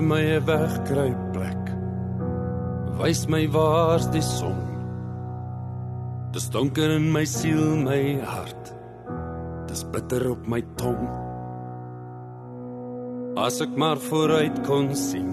vir my 'n wegkruipplek. Wys my waar's die son. Dis donker in my siel, my hart. Dis bitter op my tong. As ek maar vooruit kon sien.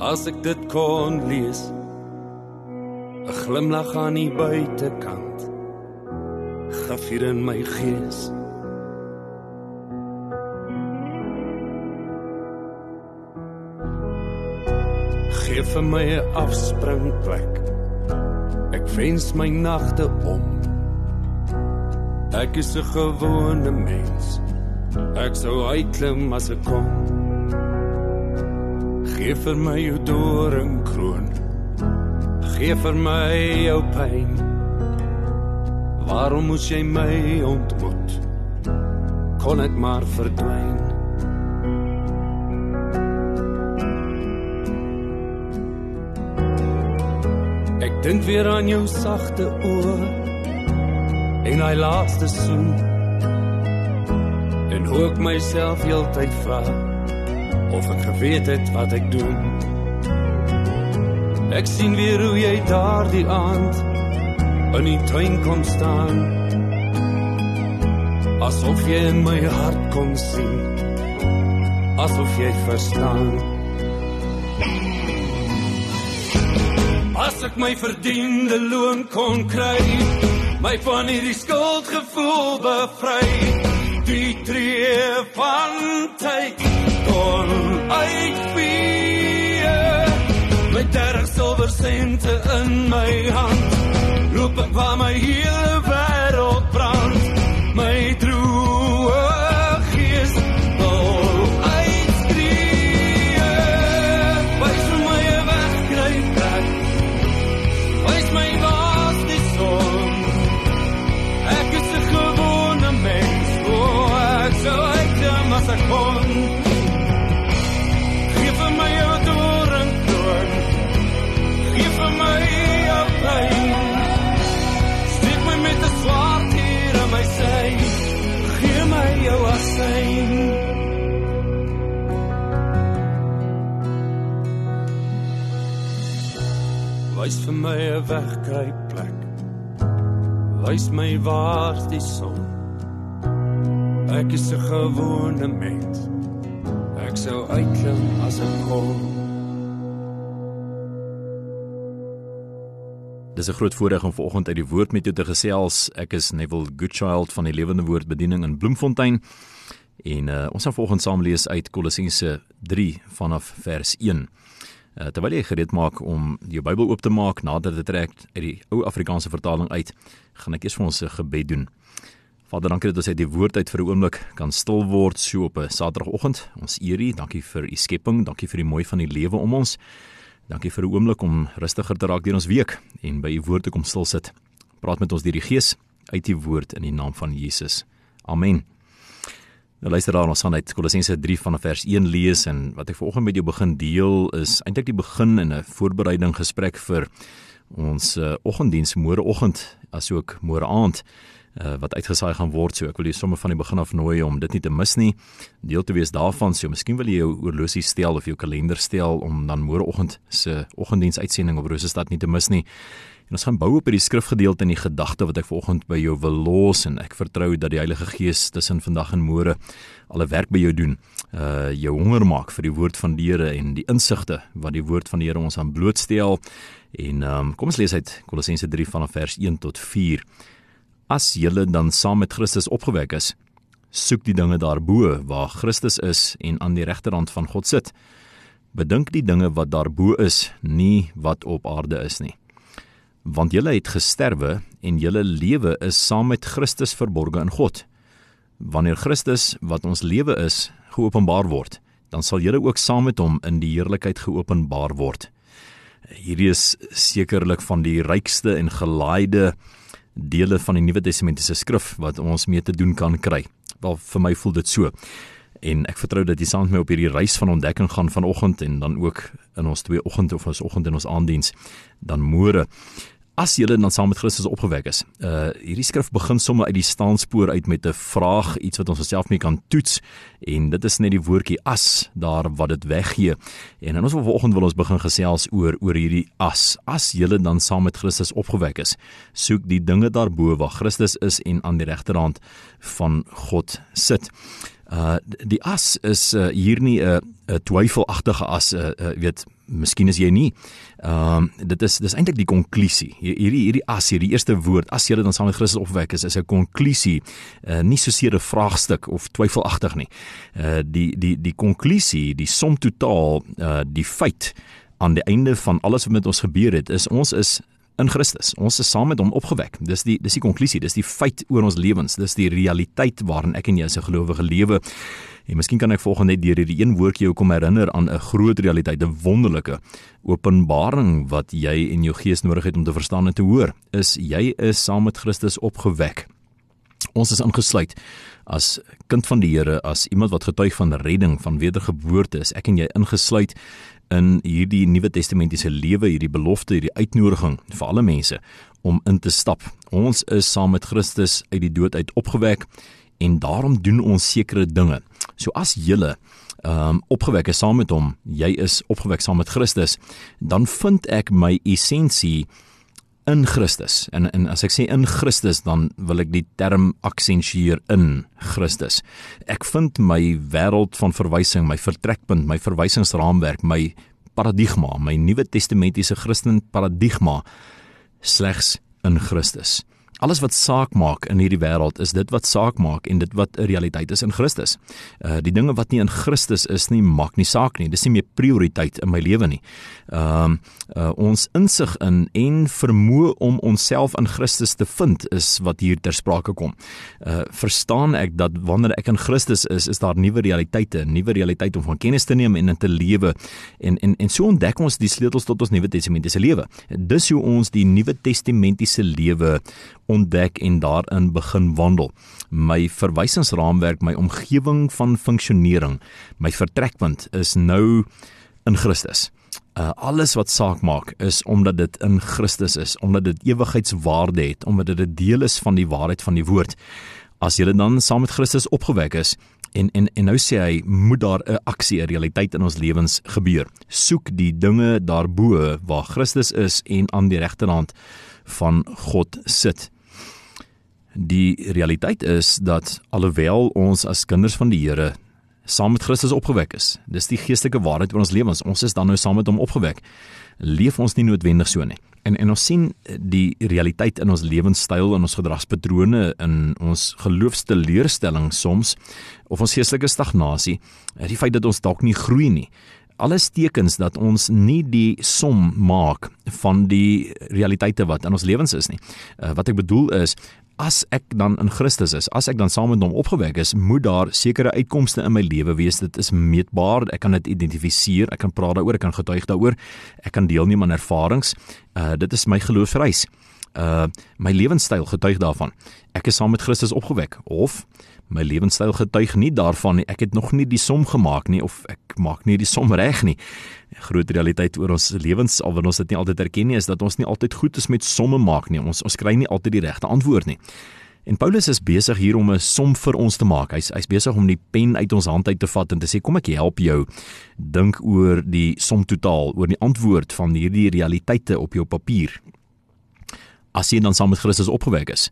As ek dit kon lees. 'n Glimlag aan die buitekant. Gevier in my gees. Gee vir my 'n afspringplek. Ek wens my nagte om. Ek is 'n gewone mens. Ek sou uitklim as ek kon. Gee vir my jou doringkroon. Gee vir my jou pyn. Waarom moes jy my ontmoet? Kon ek maar verdwyn? Dink weer aan jou sagte oë en hy laaste soen. En hoe ek myself heeltyd vra of ek geweet het wat ek doen. Ek sien weer hoe jy daardie aand in die tuin kom staan. Asof jy in my hart kon sien. Asof jy verstaan. As ek my verdiende loon kon kry, my van hierdie skuldgevoel bevry, die tree van tyd kon uitvee. Met derg silwer sente in my hand, loop ek waar my hele wêreld brand, asyn. Wys vir my 'n wegkruipplek. Wys my waar's die son. Ek is 'n gewone mens. Ek sou uitklim as ek kon. Dis 'n groot voorreg om vanoggend uit die woord met jou te gesels. Ek is Neville Goodchild van die Lewende Woord Bediening in Bloemfontein. En uh, ons gaan vanoggend saam lees uit Kolossense 3 vanaf vers 1. Uh, terwyl jy gereed maak om jou Bybel oop te maak, nader te trek uit die ou Afrikaanse vertaling uit, gaan ek eers vir ons 'n gebed doen. Vader, dankie dat ons uit die woord uit vir 'n oomblik kan stil word so op 'n Saterdagoggend. Ons eer U, dankie vir U skepping, dankie vir die mooi van die lewe om ons. Dankie vir 'n oomblik om rustiger te raak deur ons week en by U woord te kom stil sit. Praat met ons deur die Gees uit U woord in die naam van Jesus. Amen. Nou luister daar ons gaan uit Kolossense 3 vanaf vers 1 lees en wat ek vanoggend met jou begin deel is eintlik die begin in 'n voorbereiding gesprek vir ons uh, oggenddiens môreoggend asook môre aand uh, wat uitgesaai gaan word. So ek wil julle sommer van die begin af nooi om dit nie te mis nie. Deel te wees daarvan. So miskien wil jy jou oorlosie stel of jou kalender stel om dan môreoggend se oggenddiens uitsending op Rosestad nie te mis nie. En ons gaan bou op hierdie skrifgedeelte en die gedagte wat ek vanoggend by jou wil los en ek vertrou dat die Heilige Gees tussen vandag en môre alle werk by jou doen. Uh jou honger maak vir die woord van die Here en die insigte wat die woord van die Here ons aan blootstel. En um kom ons lees uit Kolossense 3 vanaf vers 1 tot 4. As julle dan saam met Christus opgewek is, soek die dinge daarbo waar Christus is en aan die regterhand van God sit. Bedink die dinge wat daarbo is, nie wat op aarde is nie. Want julle het gesterwe en julle lewe is saam met Christus verborge in God. Wanneer Christus wat ons lewe is, geopenbaar word, dan sal julle ook saam met hom in die heerlikheid geopenbaar word. Hierdie is sekerlik van die rykste en gelaaide dele van die Nuwe Testamentiese skrif wat ons mee te doen kan kry. Wel vir my voel dit so. En ek vertrou dat jy saam met my op hierdie reis van ontdekking gaan vanoggend en dan ook in ons twee oggend of ons oggend in ons aanddiens dan môre as jy dan saam met Christus opgewek is. Uh hierdie skrif begin sommer uit die staanspoor uit met 'n vraag, iets wat ons osself mee kan toets en dit is net die woordjie as daar wat dit weggee. En in ons vanoggend wil ons begin gesels oor oor hierdie as. As jy dan saam met Christus opgewek is, soek die dinge daarbo waar Christus is en aan die regterhand van God sit. Uh die as is uh, hier nie 'n uh, 'n twyfelagtige as uh, uh, weet miskien is jy nie. Ehm um, dit is dis eintlik die konklusie. Hierdie hierdie as hierdie eerste woord as jy dan saam met Christus opwek is is 'n konklusie, uh, nie so seer 'n vraagstuk of twyfelagtig nie. Uh die die die konklusie, die som totaal, uh die feit aan die einde van alles wat met ons gebeur het, is ons is in Christus. Ons is saam met hom opgewek. Dis die dis die konklusie, dis die feit oor ons lewens, dis die realiteit waarin ek en jy as 'n gelowige lewe. En miskien kan ek volgens net deur hierdie een woordjie jou kom herinner aan 'n groot realiteit, 'n wonderlike openbaring wat jy en jou gees nodig het om te verstaan en te hoor. Is jy is saam met Christus opgewek. Ons is ingesluit as kind van die Here, as iemand wat getuig van redding, van wedergeboorte is. Ek en jy ingesluit in hierdie Nuwe Testamentiese lewe, hierdie belofte, hierdie uitnodiging vir alle mense om in te stap. Ons is saam met Christus uit die dood uit opgewek en daarom doen ons sekere dinge. So as julle ehm um, opgewek is saam met hom, jy is opgewek saam met Christus, dan vind ek my essensie in Christus. En en as ek sê in Christus, dan wil ek die term aksentueer in Christus. Ek vind my wêreld van verwysing, my vertrekpunt, my verwysingsraamwerk, my paradigma, my Nuwe Testamentiese Christen paradigma slegs in Christus. Alles wat saak maak in hierdie wêreld is dit wat saak maak en dit wat 'n realiteit is in Christus. Uh die dinge wat nie in Christus is nie, maak nie saak nie. Dis nie meer prioriteit in my lewe nie. Ehm uh, uh ons insig in en vermoë om onsself in Christus te vind is wat hier ter sprake kom. Uh verstaan ek dat wanneer ek in Christus is, is daar nuwe realiteite, nuwe realiteit om van kennis te neem en in te lewe. En en en so ontdek ons die sleutels tot ons Nuwe Testamentiese lewe. Dis hoe ons die Nuwe Testamentiese lewe ontdek en daarin begin wandel. My verwysingsraamwerk, my omgewing van funksionering, my vertrekpunt is nou in Christus. Uh, alles wat saak maak is omdat dit in Christus is, omdat dit ewigheidswaarde het, omdat dit 'n deel is van die waarheid van die woord. As jy dan saam met Christus opgewek is en en en nou sê hy moet daar 'n aksie, 'n realiteit in ons lewens gebeur. Soek die dinge daarbo waar Christus is en aan die regterhand van God sit. Die realiteit is dat alhoewel ons as kinders van die Here saam met Christus opgewek is, dis die geestelike waarheid oor ons lewens. Ons is dan nou saam met hom opgewek. Leef ons nie noodwendig so nie. En en ons sien die realiteit in ons lewenstyl en ons gedragspatrone in ons geloofsteleurstelling soms of ons geestelike stagnasie, die feit dat ons dalk nie groei nie alles tekens dat ons nie die som maak van die realiteite wat in ons lewens is nie. Uh, wat ek bedoel is as ek dan in Christus is, as ek dan saam met hom opgewek is, moet daar sekere uitkomste in my lewe wees. Dit is meetbaar. Ek kan dit identifiseer, ek kan praat daaroor, ek kan getuig daaroor, ek kan deelneem aan ervarings. Uh dit is my geloofsreis. Uh my lewenstyl getuig daarvan. Ek is saam met Christus opgewek of my lewenstyl getuig nie daarvan nie. Ek het nog nie die som gemaak nie of ek maak nie die som reg nie. Die groot realiteit oor ons lewens, alwen ons dit nie altyd erken nie, is dat ons nie altyd goed is met somme maak nie. Ons ons kry nie altyd die regte antwoord nie. En Paulus is besig hier om 'n som vir ons te maak. Hy's hy's besig om die pen uit ons hand uit te vat en te sê kom ek help jou dink oor die som totaal, oor die antwoord van hierdie realiteite op jou papier. As jy dan saam met Christus opgewek is,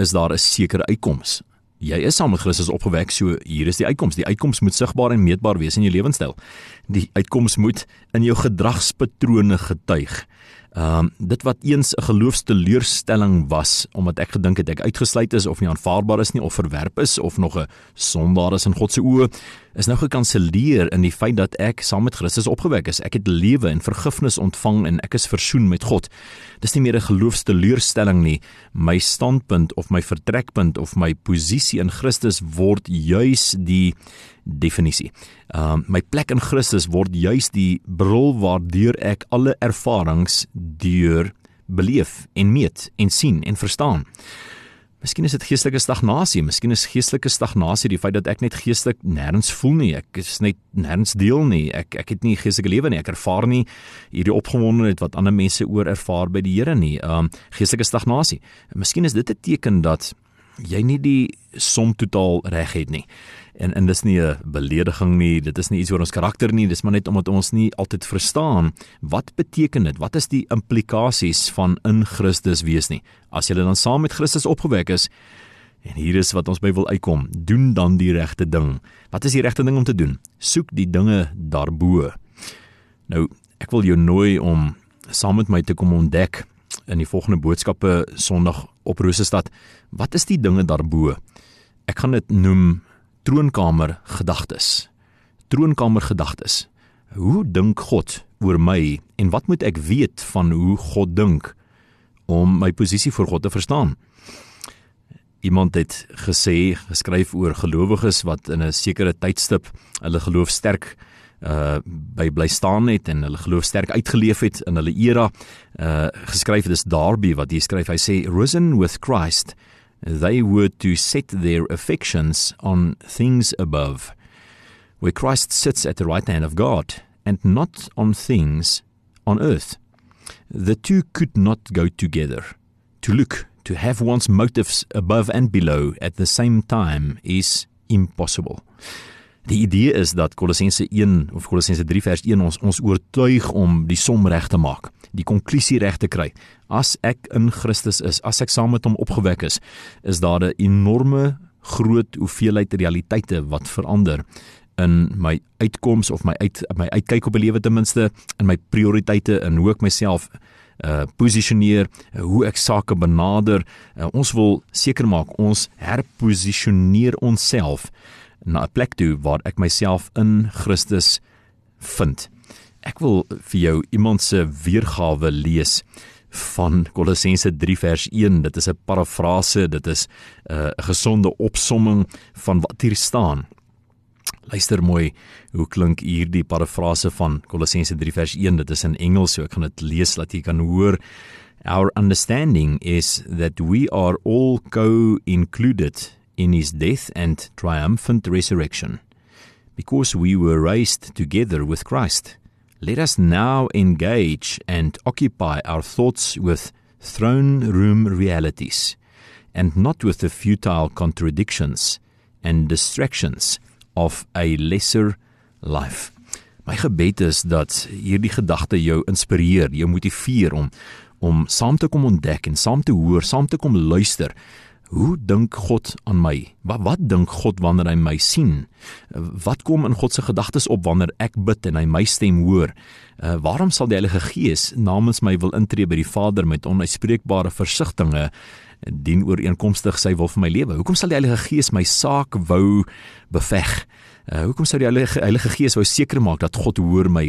is daar 'n sekere uitkoms. Jy is saam met Christus opgewek, so hier is die uitkoms. Die uitkoms moet sigbaar en meetbaar wees in jou lewenstyl. Die uitkoms moet in jou gedragspatrone getuig. Ehm um, dit wat eens 'n geloofsteleurstelling was omdat ek gedink het ek uitgesluit is of nie aanvaarbaar is nie of verwerp is of nog 'n sondaar is in God se oë, is nou gekanselleer in die feit dat ek saam met Christus opgewek is. Ek het lewe en vergifnis ontvang en ek is versoen met God. Dis nie meer 'n geloofsteleurstelling nie. My standpunt of my vertrekpunt of my posisie in Christus word juis die definisie. Ehm um, my plek in Christus word juis die bril waardeur ek alle ervarings deur beleef en meet en sien en verstaan. Miskien is dit geestelike stagnasie, miskien is geestelike stagnasie die feit dat ek net geestelik nêrens voel nie. Ek is net nêrens deel nie. Ek ek het nie geestelike lewe nie. Ek ervaar nie hierdie opgewondenheid wat ander mense oor ervaar by die Here nie. Ehm um, geestelike stagnasie. Miskien is dit 'n teken dat jy nie die som totaal reg het nie. En en dis nie 'n belediging nie, dit is nie iets oor ons karakter nie, dis maar net omdat ons nie altyd verstaan wat beteken dit? Wat is die implikasies van in Christus wees nie? As jy dan saam met Christus opgewek is, en hier is wat ons by wil uitkom, doen dan die regte ding. Wat is die regte ding om te doen? Soek die dinge daarbo. Nou, ek wil jou nooi om saam met my te kom ontdek in die volgende boodskappe Sondag op Rosestad. Wat is die dinge daarbo? Ek gaan dit noem troonkamer gedagtes. Troonkamer gedagtes. Hoe dink God oor my en wat moet ek weet van hoe God dink om my posisie voor God te verstaan? Iemand het gesê, geskryf oor gelowiges wat in 'n sekere tydstip hulle geloof sterk uh by bly staan het en hulle geloof sterk uitgeleef het in hulle era uh geskryf dis Darby wat hier skryf. Hy sê risen with Christ they were to set their affections on things above where Christ sits at the right hand of God and not on things on earth. The two could not go together. To look to have one's motives above and below at the same time is impossible Die idee is dat Kolossense 1 of Kolossense 3 vers 1 ons ons oortuig om die som reg te maak, die konklusie reg te kry. As ek in Christus is, as ek saam met hom opgewek is, is daar 'n enorme groot hoeveelheid realiteite wat verander in my uitkoms of my uit my uitkyk op 'n lewe ten minste in my prioriteite en hoe ek myself uh posisioneer hoe ek sake benader uh, ons wil seker maak ons herposisioneer onsself na 'n plek toe waar ek myself in Christus vind. Ek wil vir jou iemand se weergawe lees van Kolossense 3 vers 1. Dit is 'n parafrase, dit is 'n uh, gesonde opsomming van wat hier staan. Luister mooi hoe klink hierdie parafrase van Kolossense 3 vers 1. Dit is in Engels, so ek gaan dit lees dat jy kan hoor. Our understanding is that we are all co-included in his death and triumphant resurrection. Because we were raised together with Christ, let us now engage and occupy our thoughts with throne room realities, and not with the futile contradictions and distractions of a lesser life. My gebed is dat hierdie gedagte jou inspireer, jou motiveer om om saam te kom ontdek en saam te hoor, saam te kom luister Hoe dink God aan my? Wat wat dink God wanneer hy my sien? Wat kom in God se gedagtes op wanneer ek bid en hy my stem hoor? Uh, waarom sal die Heilige Gees namens my wil intree by die Vader met onuitspreekbare versigtings dien ooreenkomstig sy wil vir my lewe? Hoekom sal die Heilige Gees my saak wou beveg? Uh, hoekom sou die Heilige, Heilige Gees wou seker maak dat God hoor my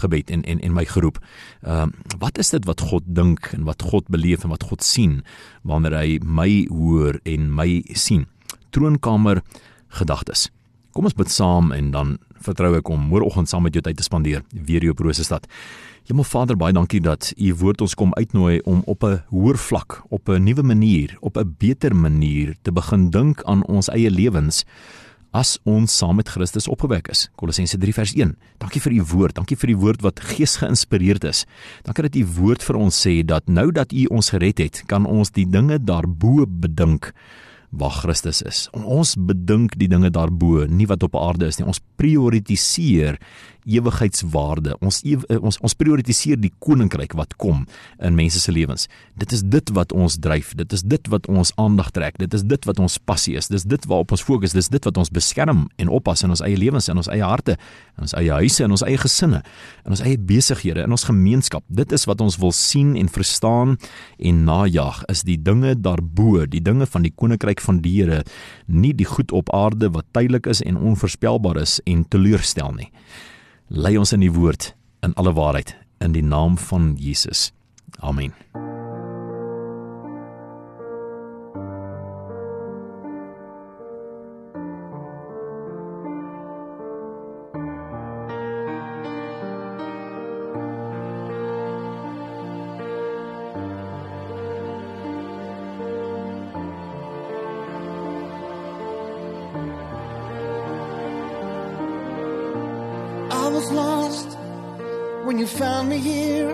gebed en en en my geroep? Ehm uh, wat is dit wat God dink en wat God beleef en wat God sien wanneer hy my hoor en my sien? Troonkamer gedagtes. Kom ons bid saam en dan vertrou ek om môreoggend saam met jou tyd te spandeer weer hier op Rosestad. Hemel Vader, baie dankie dat U woord ons kom uitnooi om op 'n hoër vlak, op 'n nuwe manier, op 'n beter manier te begin dink aan ons eie lewens as ons saam met Christus opgewek is. Kolossense 3 vers 1. Dankie vir u woord. Dankie vir die woord wat gees geïnspireerd is. Dankie dat u woord vir ons sê dat nou dat u ons gered het, kan ons die dinge daarbo bedink waar Christus is. Ons bedink die dinge daarbo, nie wat op aarde is nie. Ons prioritiseer ewigheidswaarde. Ons ew, eh, ons ons prioritiseer die koninkryk wat kom in mense se lewens. Dit is dit wat ons dryf. Dit is dit wat ons aandag trek. Dit is dit wat ons passie is. Dis dit waarop ons fokus. Dis dit wat ons beskerm en oppas in ons eie lewens, in ons eie harte, in ons eie huise, in ons eie gesinne, in ons eie besighede, in ons gemeenskap. Dit is wat ons wil sien en verstaan en najag is die dinge daarbo, die dinge van die koninkryk van die Here, nie die goed op aarde wat tydelik is en onvoorspelbaar is en teleurstel nie. Lei ons in die woord in alle waarheid in die naam van Jesus. Amen. When you found me here.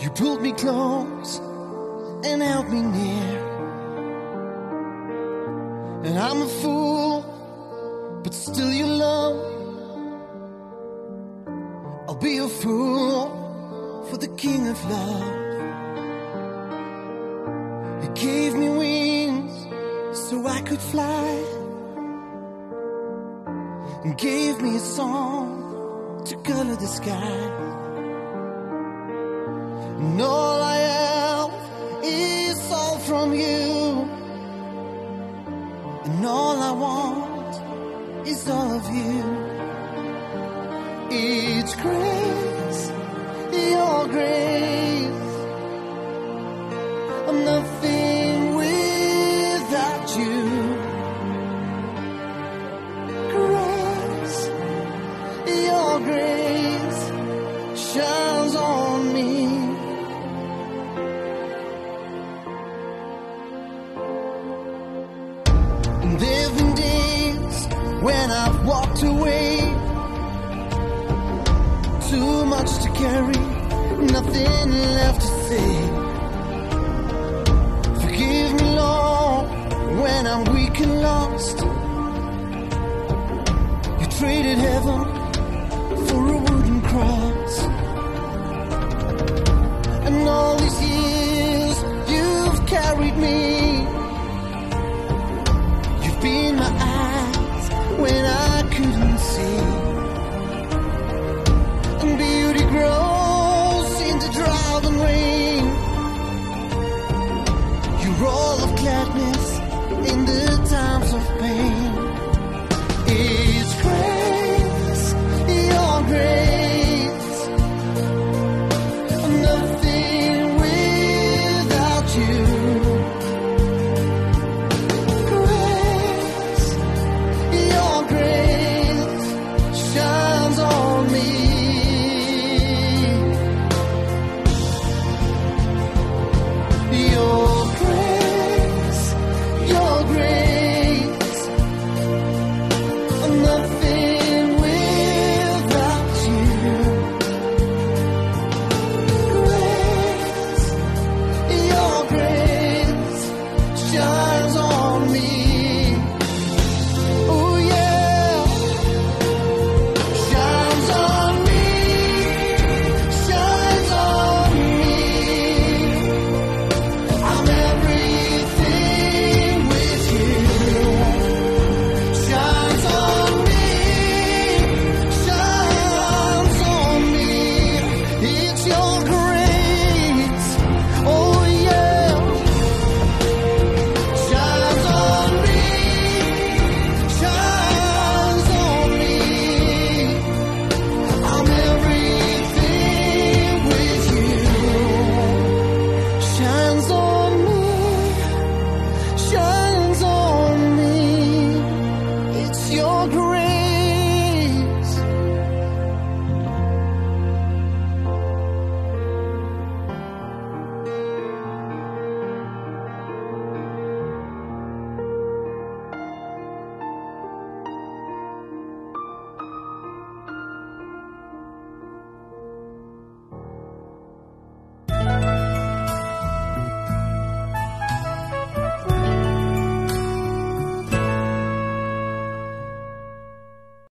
You pulled me close and held me near. And I'm a fool, but still you love. I'll be a fool for the King of Love. He gave me wings so I could fly and gave me a song to color the sky. And all I am is all from you, and all I want is all of you. It's grace,